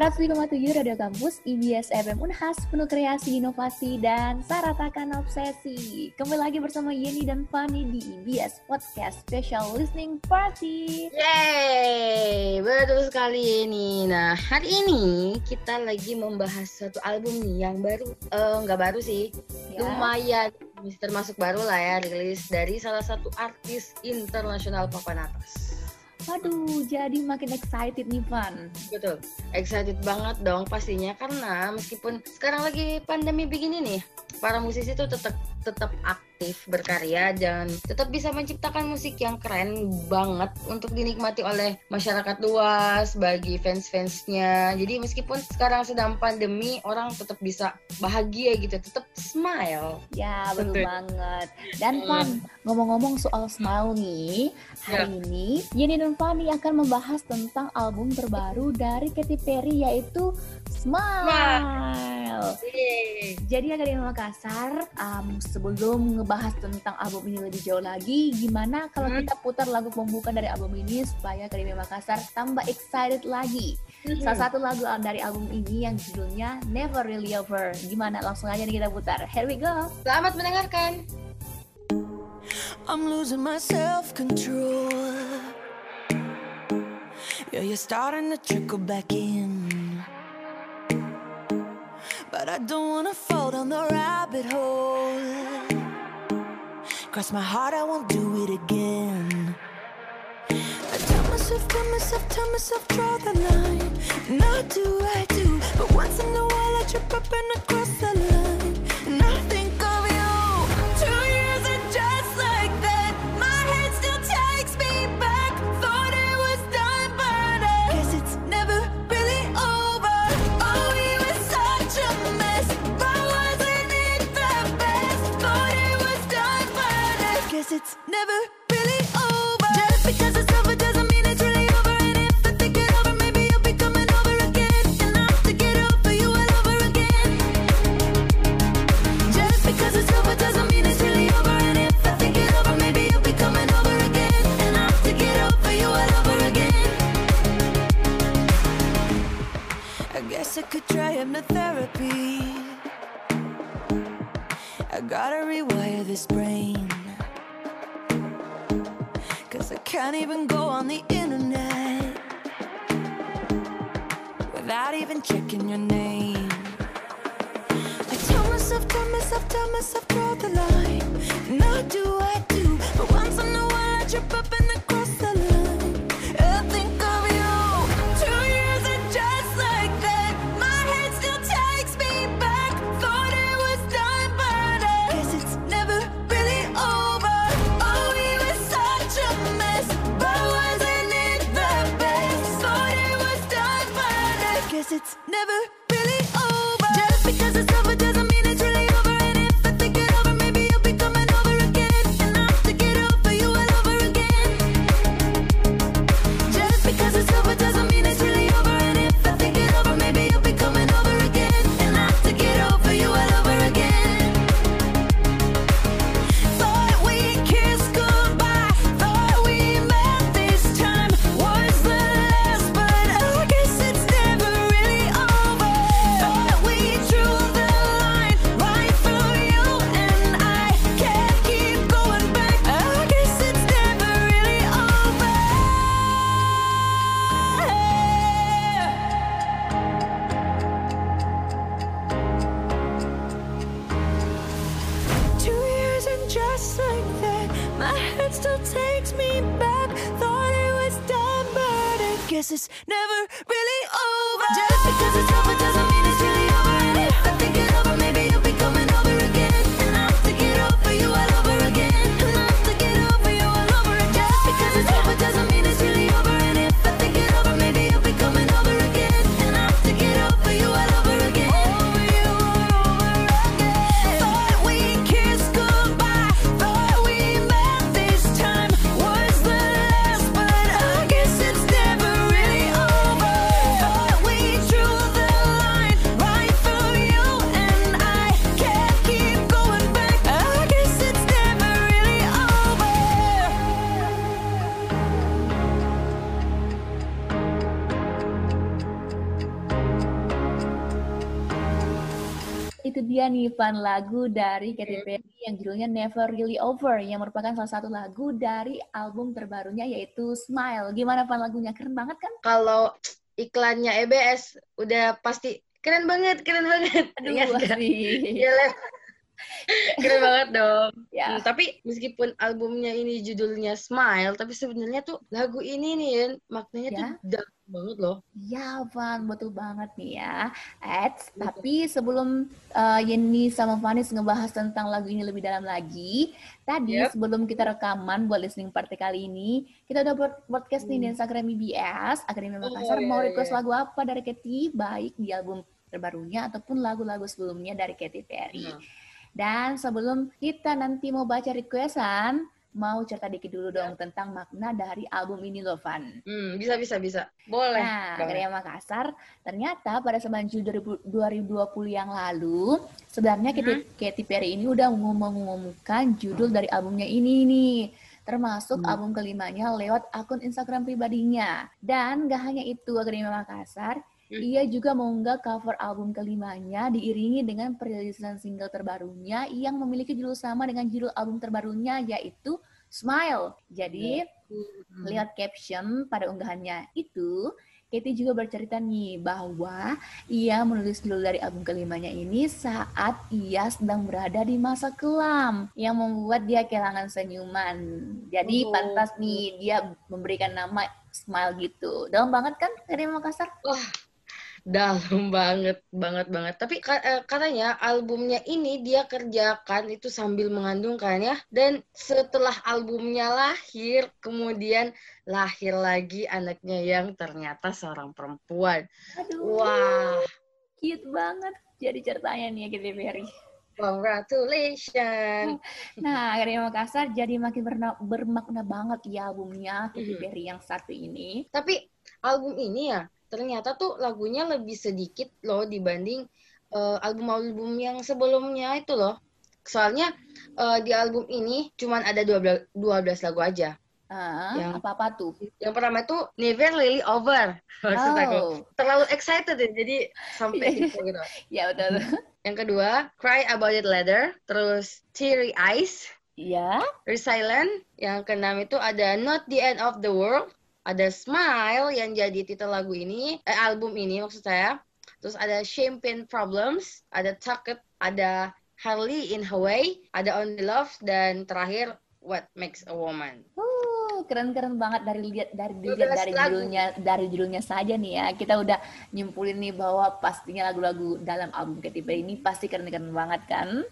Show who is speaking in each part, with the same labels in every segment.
Speaker 1: 105,7 Radio Kampus, IBS FM Unhas, penuh kreasi, inovasi, dan saratakan obsesi. Kembali lagi bersama Yeni dan Fanny di IBS Podcast Special Listening Party.
Speaker 2: Yeay, betul sekali Yeni. Nah, hari ini kita lagi membahas satu album nih yang baru, eh, nggak uh, baru sih, ya. lumayan termasuk baru lah ya, rilis dari salah satu artis internasional papan atas.
Speaker 1: Waduh, jadi makin excited nih Van.
Speaker 2: Betul, excited banget dong pastinya karena meskipun sekarang lagi pandemi begini nih, para musisi tuh tetap tetap aktif berkarya dan tetap bisa menciptakan musik yang keren banget untuk dinikmati oleh masyarakat luas bagi fans-fansnya. Jadi meskipun sekarang sedang pandemi, orang tetap bisa bahagia gitu, tetap smile.
Speaker 1: Ya betul banget. Dan Van, ngomong-ngomong soal smile nih, hari ya. ini Yeni dan Fanny akan membahas tentang album terbaru dari Katy Perry yaitu Smile. Smile. Jadi Akademi Makassar um, sebelum ngebahas tentang album ini lebih jauh lagi, gimana kalau hmm. kita putar lagu pembuka dari album ini supaya Akademi Makassar tambah excited lagi. Hmm. Salah satu lagu dari album ini yang judulnya Never Really Over. Gimana? Langsung aja nih kita putar. Here we go.
Speaker 2: Selamat mendengarkan. I'm losing my self control. Yeah, you're starting to trickle back in. I don't wanna fall down the rabbit hole. Cross my heart, I won't do it again. I tell myself, tell myself, tell myself, draw the line. Not do I do But once in a while I trip up and I cross the line never can't even go on the internet Without even checking your name. I tell myself, tell myself, tell myself, draw the line. Do I do it's never guess it's never
Speaker 1: dia nih Van lagu dari Katy Perry yang judulnya Never Really Over yang merupakan salah satu lagu dari album terbarunya yaitu Smile. Gimana Van lagunya? Keren banget kan?
Speaker 3: Kalau iklannya EBS udah pasti keren banget, keren banget.
Speaker 1: Aduh,
Speaker 3: Ingat nggak?
Speaker 1: asik.
Speaker 3: Iya, keren banget dong.
Speaker 1: Ya.
Speaker 3: Hmm, tapi meskipun albumnya ini judulnya Smile, tapi sebenarnya tuh lagu ini nih maknanya tuh
Speaker 1: Ya.
Speaker 3: Banget loh.
Speaker 1: Ya, Van, betul banget nih ya. Eits, tapi sebelum uh, Yeni sama Vanis ngebahas tentang lagu ini lebih dalam lagi, tadi
Speaker 3: Yep.
Speaker 1: sebelum kita rekaman buat listening party kali ini, kita udah buat podcast nih di Instagram IBS, Akademi Makassar,
Speaker 3: Hmm. Oh,
Speaker 1: mau
Speaker 3: iya,
Speaker 1: request
Speaker 3: iya.
Speaker 1: lagu apa dari Katy, baik di album terbarunya ataupun lagu-lagu sebelumnya dari Katy Perry.
Speaker 3: Hmm.
Speaker 1: Dan sebelum kita nanti mau baca requestan, mau cerita dikit dulu dong tentang makna dari album ini loh, Van.
Speaker 3: Hmm, bisa bisa bisa. Boleh.
Speaker 1: Nah. Karya Makassar, ternyata pada 9 Juli 2020 yang lalu, sebenarnya Katy, Katy Perry ini udah mengumumkan judul dari albumnya ini nih. Termasuk
Speaker 3: Hmm.
Speaker 1: album kelimanya lewat akun Instagram pribadinya. Dan gak hanya itu, Akademi Makassar,
Speaker 3: Hmm.
Speaker 1: Ia juga mengunggah cover album kelimanya diiringi dengan perilisan single terbarunya yang memiliki judul sama dengan judul album terbarunya yaitu Smile. Jadi,
Speaker 3: Hmm.
Speaker 1: Lewat caption pada unggahannya itu, Katy juga bercerita nih bahwa ia menulis judul dari album kelimanya ini saat ia sedang berada di masa kelam yang membuat dia kehilangan senyuman. Jadi
Speaker 3: Oh.
Speaker 1: pantas nih dia memberikan nama Smile gitu. Dalam banget kan dari Makassar?
Speaker 3: Wah, dalam banget, banget, banget. Tapi eh, katanya albumnya ini dia kerjakan itu sambil mengandung kan ya. Dan setelah albumnya lahir, kemudian lahir lagi anaknya yang ternyata seorang perempuan.
Speaker 1: Aduh,
Speaker 3: Wah,
Speaker 1: cute banget. Jadi ceritanya nih ya Perry.
Speaker 3: congratulations.
Speaker 1: Nah, Karya Makassar jadi makin berna- bermakna banget ya albumnya Katy. Perry yang satu ini.
Speaker 3: Tapi album ini ya, ternyata tuh lagunya lebih sedikit loh dibanding eh, album-album yang sebelumnya itu loh. Soalnya eh, di album ini cuman ada 12, 12 lagu aja.
Speaker 1: Ah,
Speaker 3: Yang-
Speaker 1: apa-apa tuh?
Speaker 3: Yang pertama itu Never Really Over. Maksud aku.
Speaker 1: Oh,
Speaker 3: Terlalu excited ya, jadi sampai gitu gitu.
Speaker 1: ya betul.
Speaker 3: Yang kedua, Cry About It Later. Terus Teary Eyes.
Speaker 1: Ya,
Speaker 3: Resilient. Yang keenam itu ada Not the End of the World. Ada Smile yang jadi titel lagu ini, eh, album ini maksud saya. Terus ada Champagne Problems, ada Tuck It, ada Harley in Hawaii, ada Only Love, dan terakhir What Makes a Woman.
Speaker 1: uh, keren-keren banget dari lihat dari dilihat dari judulnya dari judulnya saja nih ya. Kita udah nyimpulin nih bahwa pastinya lagu-lagu dalam album Katy Perry ini pasti keren-keren banget kan?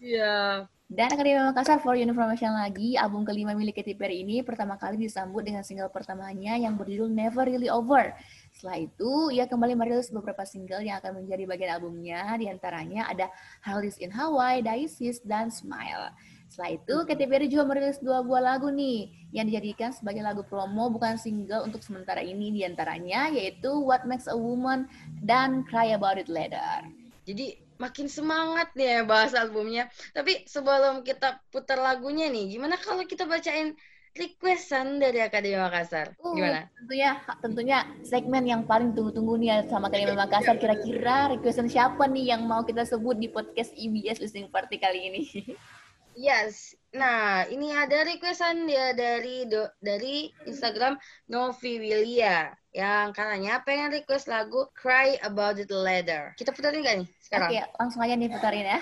Speaker 3: Iya.
Speaker 1: Dan Akademi Makassar for information lagi, album kelima milik Katy Perry ini pertama kali disambut dengan single pertamanya yang berjudul Never Really Over. Setelah itu, ia kembali merilis beberapa single yang akan menjadi bagian albumnya, di antaranya ada Harley's in Hawaii, Dices, dan Smile. Setelah itu, Katy Perry juga merilis dua buah lagu nih, yang dijadikan sebagai lagu promo bukan single untuk sementara ini, di antaranya yaitu What Makes a Woman dan Cry About It Later.
Speaker 3: Jadi makin semangat nih ya bahas albumnya. Tapi sebelum kita putar lagunya nih, gimana kalau kita bacain requestan dari Akademi Makassar?
Speaker 1: Uh,
Speaker 3: Gimana?
Speaker 1: Tentunya, tentunya segmen yang paling tunggu-tunggu nih sama Akademi Makassar. Kira-kira requestan siapa nih yang mau kita sebut di podcast IBS Listening Party kali ini?
Speaker 3: Yes. Nah, ini ada requestan dia dari do- dari Instagram Novi Wilia yang katanya pengen request lagu Cry About It Later. Kita putarin nggak nih sekarang?
Speaker 1: Oke, langsung aja nih putarin ya.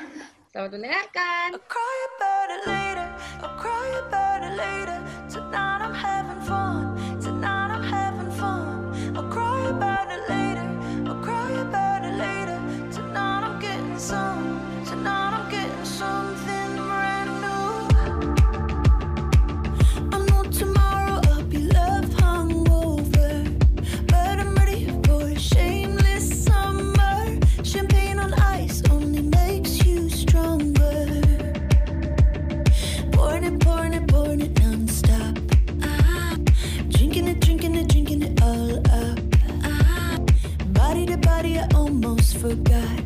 Speaker 3: Selamat mendengarkan.
Speaker 2: I'll cry about it later. I'll cry about it later. Tonight I'm having fun. almost
Speaker 1: forgot.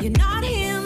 Speaker 1: You're not him.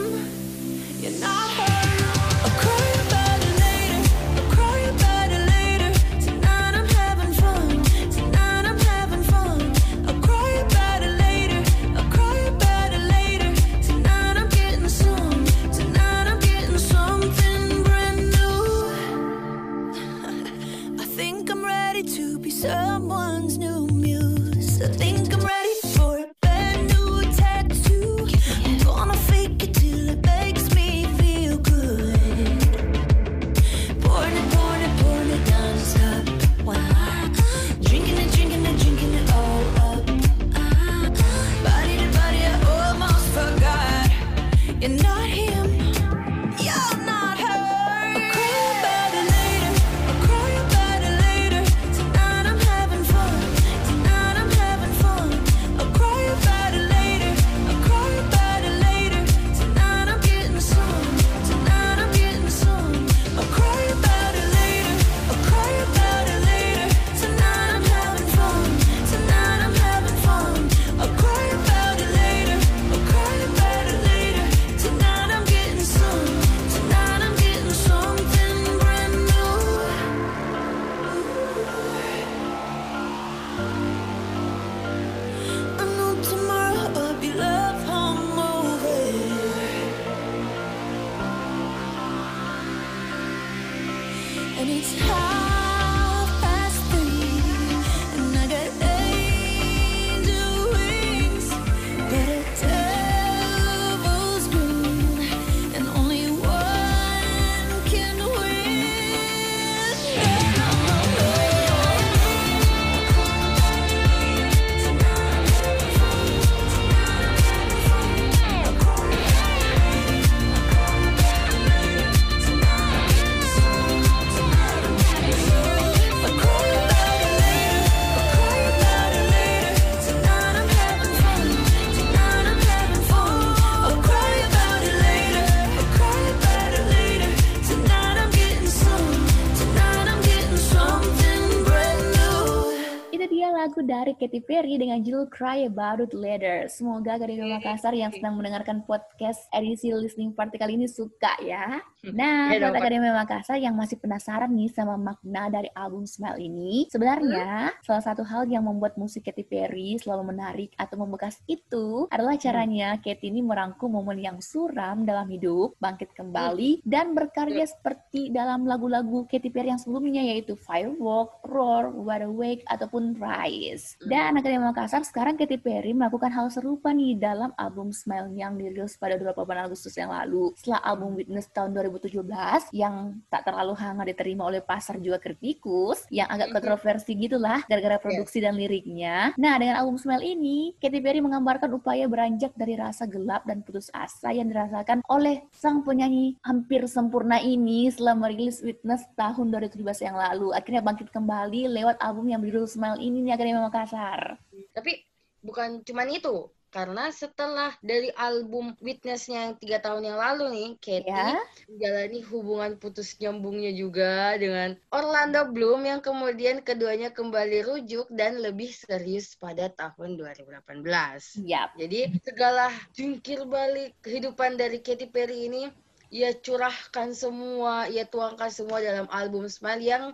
Speaker 1: Katy Perry dengan judul Cry About It Later. Semoga Akademi Makassar yang sedang mendengarkan podcast edisi listening party kali ini suka ya. Nah,
Speaker 3: Ya dong,
Speaker 1: buat Akademi Makassar yang masih penasaran nih sama makna dari album Smile ini, sebenarnya salah satu hal yang membuat musik Katy Perry selalu menarik atau membekas itu adalah caranya Katy ini merangkum momen yang suram dalam hidup, bangkit kembali, dan berkarya seperti dalam lagu-lagu Katy Perry yang sebelumnya yaitu Firewalk, Roar, Wide Awake, ataupun Rise. Dan Akademi Makassar sekarang Katy Perry melakukan hal serupa nih dalam album Smile yang dirilis pada 28 Agustus yang lalu. Setelah album Witness tahun 2017 yang tak terlalu hangat diterima oleh pasar juga kritikus, yang agak kontroversi gitulah gara-gara produksi dan liriknya. Nah, dengan album Smile ini, Katy Perry menggambarkan upaya beranjak dari rasa gelap dan putus asa yang dirasakan oleh sang penyanyi hampir sempurna ini setelah merilis Witness tahun 2017 yang lalu. Akhirnya bangkit kembali lewat album yang berjudul Smile ini nih Akademi Makassar.
Speaker 3: Tapi bukan cuman itu, karena setelah dari album Witness-nya yang tiga tahun yang lalu nih, Katy
Speaker 1: Ya.
Speaker 3: menjalani hubungan putus nyambungnya juga dengan Orlando Bloom yang kemudian keduanya kembali rujuk dan lebih serius pada tahun 2018.
Speaker 1: Yap.
Speaker 3: Jadi segala jungkir balik kehidupan dari Katy Perry ini ia curahkan semua, ia tuangkan semua dalam album Smile yang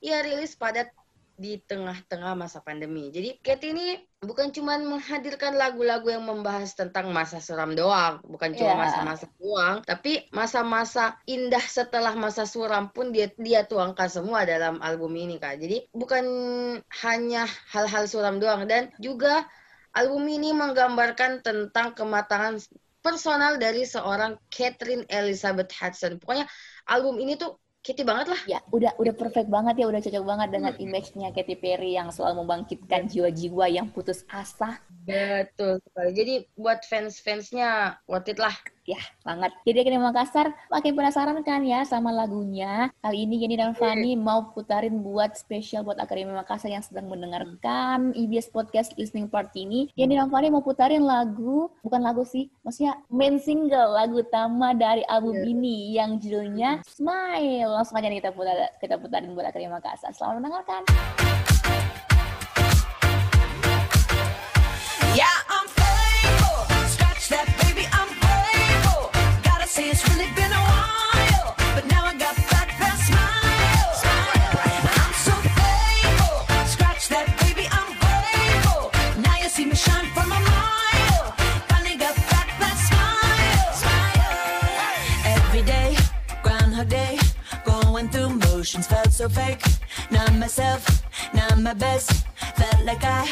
Speaker 3: ia rilis pada di tengah-tengah masa pandemi. Jadi Katy ini bukan cuma menghadirkan lagu-lagu yang membahas tentang masa suram doang, bukan cuma
Speaker 1: Iya.
Speaker 3: masa-masa doang, tapi masa-masa indah setelah masa suram pun dia dia tuangkan semua dalam album ini kak. Jadi bukan hanya hal-hal suram doang dan juga album ini menggambarkan tentang kematangan personal dari seorang Catherine Elizabeth Hudson. Pokoknya album ini tuh Kitty banget lah.
Speaker 1: Ya, udah udah perfect banget ya, udah cocok banget dengan image-nya Katy Perry yang selalu membangkitkan jiwa-jiwa yang putus asa.
Speaker 3: Betul sekali. Jadi buat fans-fansnya worth it lah.
Speaker 1: Ya, banget. Jadi Akademi Makassar makin penasaran kan ya sama lagunya. Kali ini Yeni dan Fani mau putarin buat spesial buat Akademi Makassar yang sedang mendengarkan IBS Podcast Listening Party ini. Yeni dan Fani mau putarin lagu, bukan lagu sih, maksudnya main single lagu utama dari album ini yang judulnya Smile. Langsung aja nih kita putar, kita putarin buat Akademi Makassar. Selamat mendengarkan.
Speaker 2: My best. Felt like I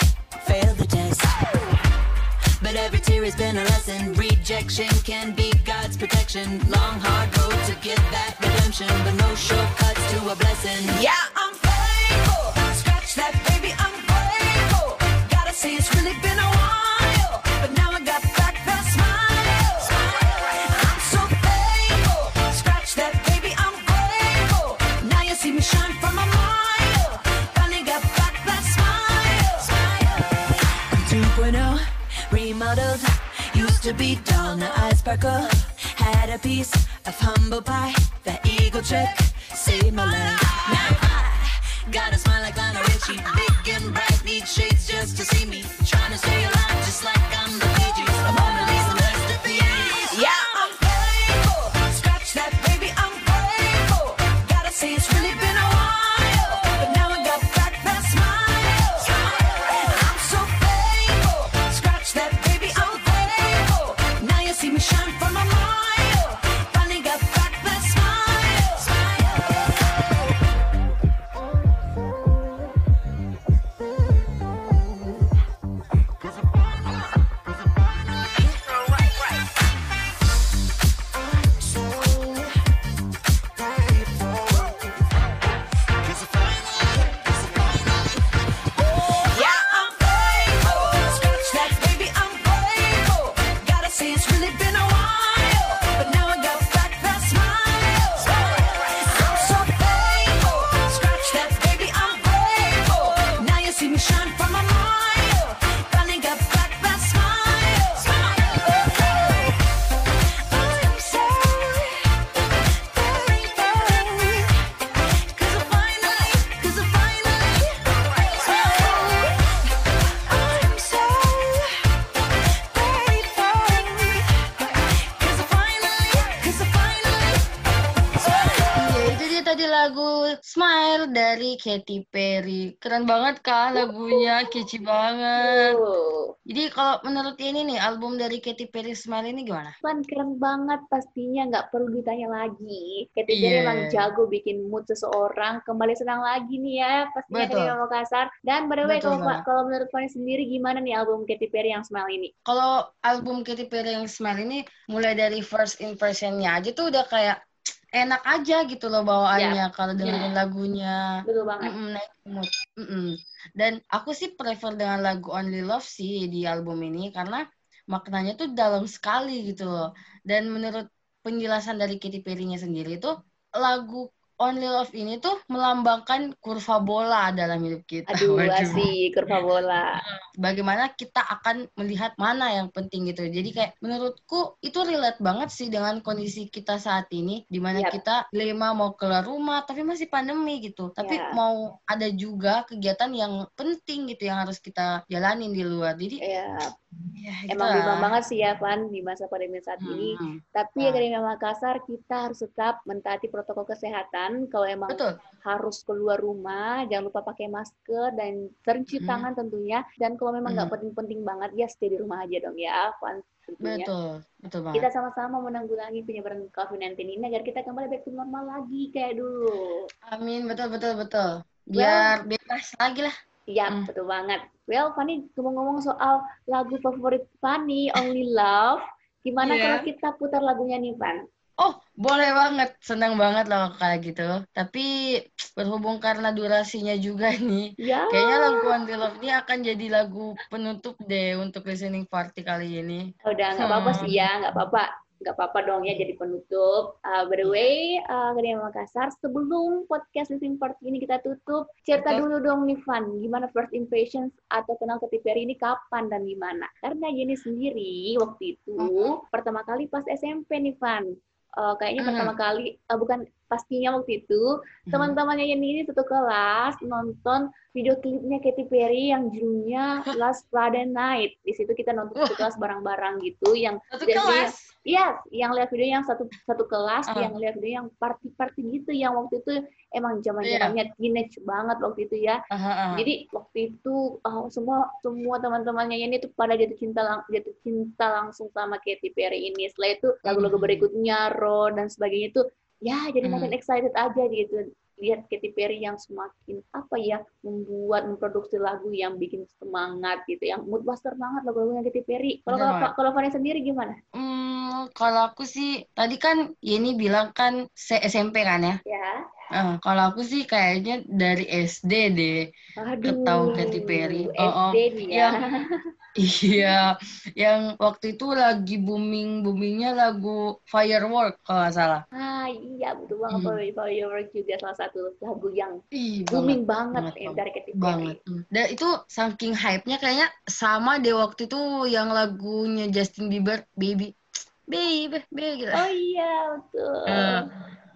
Speaker 2: failed the test. But every tear has been a lesson. Rejection can be God's protection. Long, hard be dull, now I sparkle. Had a piece of humble pie. That eagle trick saved my life. Now I got a smile like Lionel Richie. Big and bright, need shades just to see me. Trying to stay alive just like I'm Smile
Speaker 3: dari Katy Perry. Keren banget kan lagunya, catchy banget. Jadi kalau menurut ini nih, album dari Katy Perry Smile ini gimana?
Speaker 1: Van keren banget pastinya nggak perlu ditanya lagi. Katy Perry
Speaker 3: Iya.
Speaker 1: emang jago bikin mood seseorang kembali senang lagi nih ya pastinya
Speaker 3: Betul.
Speaker 1: Akademi Makassar. Dan by the way kalau kalau menurut Fanny sendiri gimana nih album Katy Perry yang Smile ini?
Speaker 3: Kalau album Katy Perry yang Smile ini, mulai dari first impressionnya aja tuh udah kayak enak aja gitu loh bawaannya kalau dengerin lagunya.
Speaker 1: Betul banget.
Speaker 3: Mm-mm, naik mood. Mm-mm. Dan aku sih prefer dengan lagu Only Love sih di album ini karena maknanya tuh dalam sekali gitu loh. Dan menurut penjelasan dari Katy Perry-nya sendiri tuh lagu Only Love ini tuh melambangkan kurva bola dalam hidup kita.
Speaker 1: Aduh,
Speaker 3: Waduh.
Speaker 1: asik kurva bola.
Speaker 3: Bagaimana kita akan melihat mana yang penting gitu. Jadi kayak menurutku itu relate banget sih dengan kondisi kita saat ini di mana
Speaker 1: Yap.
Speaker 3: kita lima mau keluar rumah tapi masih pandemi gitu. Tapi
Speaker 1: Ya.
Speaker 3: mau ada juga kegiatan yang penting gitu yang harus kita jalanin di luar. Jadi
Speaker 1: Ya,
Speaker 3: ya
Speaker 1: emang
Speaker 3: gitulah.
Speaker 1: bimbang banget sih ya Van di masa pandemi saat ini.
Speaker 3: Hmm,
Speaker 1: Tapi
Speaker 3: Nah.
Speaker 1: Akademi Makassar kita harus tetap mentaati protokol kesehatan. Kalau emang
Speaker 3: betul.
Speaker 1: harus keluar rumah, jangan lupa pakai masker dan sering cuci
Speaker 3: Hmm.
Speaker 1: tangan tentunya. Dan kalau memang nggak
Speaker 3: Hmm.
Speaker 1: penting-penting banget, ya stay di rumah aja dong ya. Tentunya.
Speaker 3: Betul. Betul banget.
Speaker 1: Kita sama-sama menanggulangi penyebaran COVID-19 ini agar kita kembali back to normal lagi kayak dulu.
Speaker 3: Amin, betul betul betul. Biar bebas lagi lah.
Speaker 1: Iya,
Speaker 3: Hmm.
Speaker 1: betul banget. Well, Fanny ngomong-ngomong soal lagu favorit Fanny, Only Love, gimana
Speaker 3: Iya.
Speaker 1: kalau kita putar lagunya nih, Van?
Speaker 3: Oh, boleh banget. Senang banget loh kayak gitu. Tapi berhubung karena durasinya juga nih,
Speaker 1: Ya,
Speaker 3: kayaknya lagu One Love ini akan jadi lagu penutup deh untuk listening party kali ini.
Speaker 1: udah nggak apa-apa
Speaker 3: Hmm.
Speaker 1: sih ya, nggak apa-apa. Nggak apa-apa dong ya jadi penutup. Uh, by the way, uh, Akademi Makassar, sebelum podcast listening party ini kita tutup, cerita
Speaker 3: Betul.
Speaker 1: dulu dong nih, Van, gimana first impressions atau kenal Katy Perry ini kapan dan gimana? Karena Jenny sendiri waktu itu
Speaker 3: Mhm.
Speaker 1: pertama kali pas SMP nih, Van. Uh, kayaknya pertama kali, uh, bukan pastinya waktu itu,
Speaker 3: Hmm.
Speaker 1: teman-temannya Yeni ini satu kelas nonton video klipnya Katy Perry yang judulnya Last Friday Night. Di situ kita nonton satu kelas bareng-barang gitu yang
Speaker 3: Satu
Speaker 1: Jadi-
Speaker 3: kelas.
Speaker 1: Iya, yang lihat video yang satu satu kelas,
Speaker 3: Ah.
Speaker 1: yang lihat video yang party-party gitu yang waktu itu emang zaman-zamannya teenage banget waktu itu ya.
Speaker 3: Aha, aha.
Speaker 1: Jadi waktu itu uh, semua semua teman-temannya ini tuh pada jatuh cinta lang- jatuh cinta langsung sama Katy Perry ini. Setelah itu lagu-lagu
Speaker 3: Mhm.
Speaker 1: berikutnya, Ron dan sebagainya itu ya jadi makin
Speaker 3: Mhm.
Speaker 1: excited aja gitu lihat Katy Perry yang semakin apa ya membuat memproduksi lagu yang bikin semangat gitu yang mood buster banget lagu-lagunya Katy Perry. Kalau
Speaker 3: Bener
Speaker 1: kalau kalau Fanny sendiri gimana?
Speaker 3: Hmm, kalau aku sih tadi kan Yeni bilang kan SMP kan ya.
Speaker 1: Ya.
Speaker 3: Eh, kalau aku sih kayaknya dari SD deh.
Speaker 1: Aduh.
Speaker 3: Ketahu Katy Perry. Oh, oh.
Speaker 1: SD dia.
Speaker 3: Iya, yang waktu itu lagi booming boomingnya lagu Firework kalau nggak salah.
Speaker 1: Ah iya betul banget
Speaker 3: Hmm.
Speaker 1: Firework juga salah satu lagu yang
Speaker 3: Ih,
Speaker 1: booming banget,
Speaker 3: banget,
Speaker 1: ya,
Speaker 3: banget.
Speaker 1: dari Katy Perry.
Speaker 3: banget. Hmm. Dan itu saking hype-nya kayaknya sama deh waktu itu yang lagunya Justin Bieber, Baby, Baby, Baby gitu.
Speaker 1: Oh iya betul.
Speaker 3: Eh,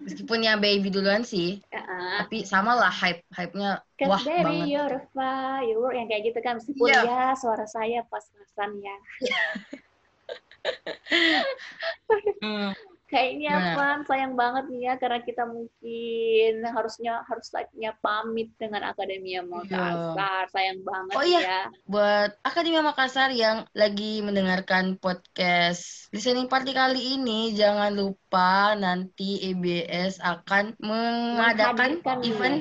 Speaker 3: meskipun ya Baby duluan sih,
Speaker 1: Ah,
Speaker 3: tapi sama lah hype, hype-nya
Speaker 1: Cause
Speaker 3: wah
Speaker 1: baby
Speaker 3: banget.
Speaker 1: you're a firework yang kayak gitu kan meskipun
Speaker 3: Iya.
Speaker 1: ya suara saya pas-pasan ya.
Speaker 3: Hmm.
Speaker 1: Kayaknya? Van sayang banget nih ya karena kita mungkin harusnya harus saatnya pamit dengan Akademia Makassar. Sayang banget
Speaker 3: Iya. Oh iya.
Speaker 1: ya.
Speaker 3: buat Akademia Makassar yang lagi mendengarkan podcast listening party kali ini jangan lupa nanti EBS akan mengadakan
Speaker 1: Menghadirkan
Speaker 3: event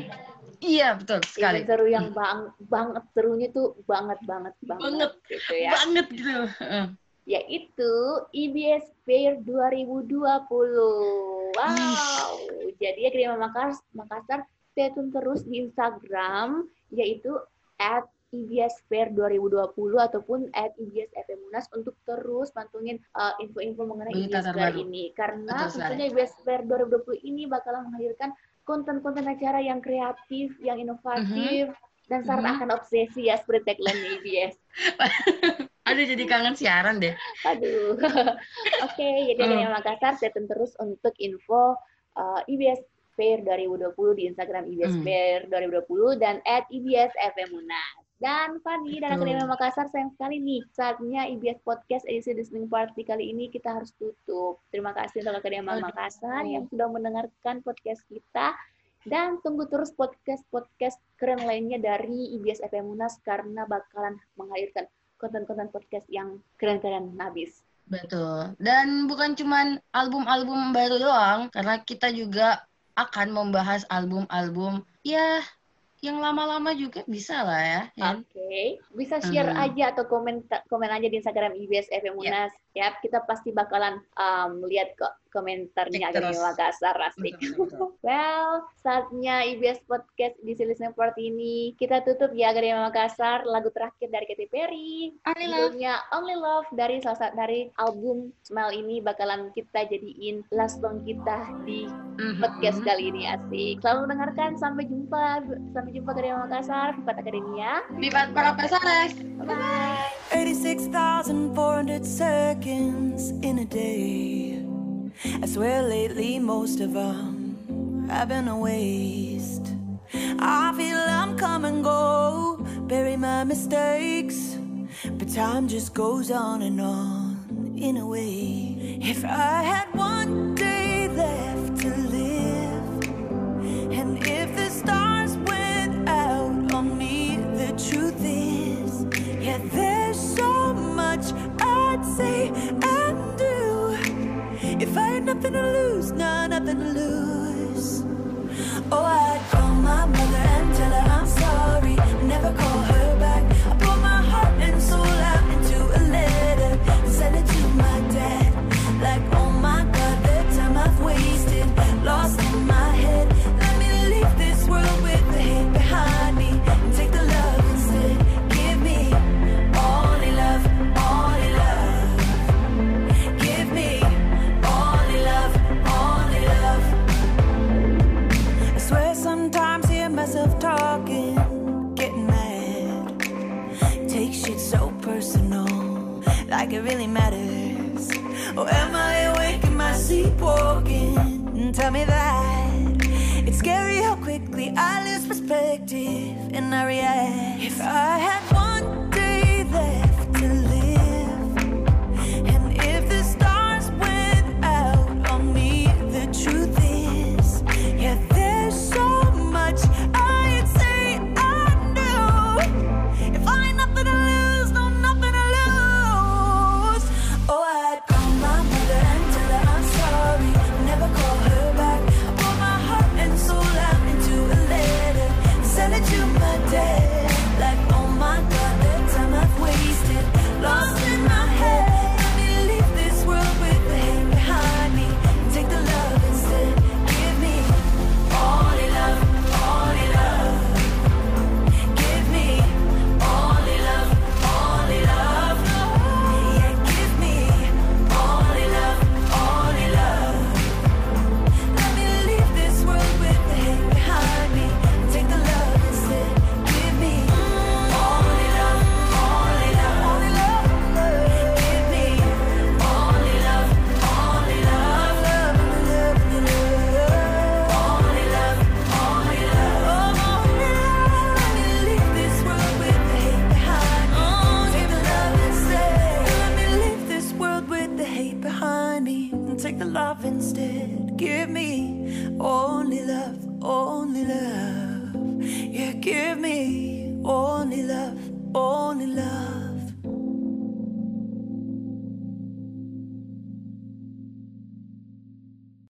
Speaker 3: iya betul sekali
Speaker 1: Event seru yang bang banget serunya tuh banget banget banget,
Speaker 3: Banget.
Speaker 1: gitu ya.
Speaker 3: banget gitu.
Speaker 1: Yaitu IBS Fair 2020. Wow. Jadi Akademia Makassar, Makassar stay tune terus di Instagram yaitu at IBS Fair 2020 ataupun at IBS FM Munas untuk terus pantungin uh, info-info mengenai
Speaker 3: Berita
Speaker 1: IBS Fair ini karena
Speaker 3: Betul
Speaker 1: tentunya IBS Fair 2020 ini bakalan menghadirkan konten-konten acara yang kreatif, yang inovatif dan syarat
Speaker 3: Mhm.
Speaker 1: akan obsesi ya seperti tagline IBS.
Speaker 3: aduh jadi kangen siaran deh
Speaker 1: Aduh. Oke, jadi
Speaker 3: Hmm.
Speaker 1: Akademia Makassar setting terus untuk info uh, IBS Fair 2020 di Instagram IBS
Speaker 3: Hmm.
Speaker 1: Fair 2020 dan at IBS FM Munas. Dan Fanny dan
Speaker 3: Betul.
Speaker 1: Akademia Makassar sayang sekali nih saatnya IBS Podcast edisi listening party kali ini kita harus tutup. Terima kasih untuk Akademia
Speaker 3: Aduh.
Speaker 1: Makassar yang sudah mendengarkan podcast kita Dan tunggu terus podcast-podcast keren lainnya dari IBS FM Munas karena bakalan menghadirkan konten-konten podcast yang keren-keren habis.
Speaker 3: Betul. Dan bukan cuman album-album baru doang, karena kita juga akan membahas album-album ya yang lama-lama juga bisa lah ya. ya.
Speaker 1: Oke, okay. bisa share hmm. aja atau komen komen aja di Instagram IBS FM Munas. Yeah. Ya, kita pasti bakalan um, lihat kok komentarnya Agni Makassar asik. well, saatnya IBS Podcast di Listening Part ini kita tutup ya Agni Makassar lagu terakhir dari Katy Perry. Judulnya Only Love dari salah satu dari album Smile ini bakalan kita jadiin last song kita di mm-hmm. podcast kali ini asik. Selalu mendengarkan sampai jumpa sampai jumpa Agni Makassar, Vivat Akademia.
Speaker 3: Vivat para pesares.
Speaker 1: Bye.
Speaker 2: 86,400 seconds in a day. I swear lately most of them have been a waste. I feel I'm come and go, bury my mistakes, but time just goes on and on in a way. If I had one day left to live, and if the stars nothing to lose, nah, nothing to lose. yet. If I had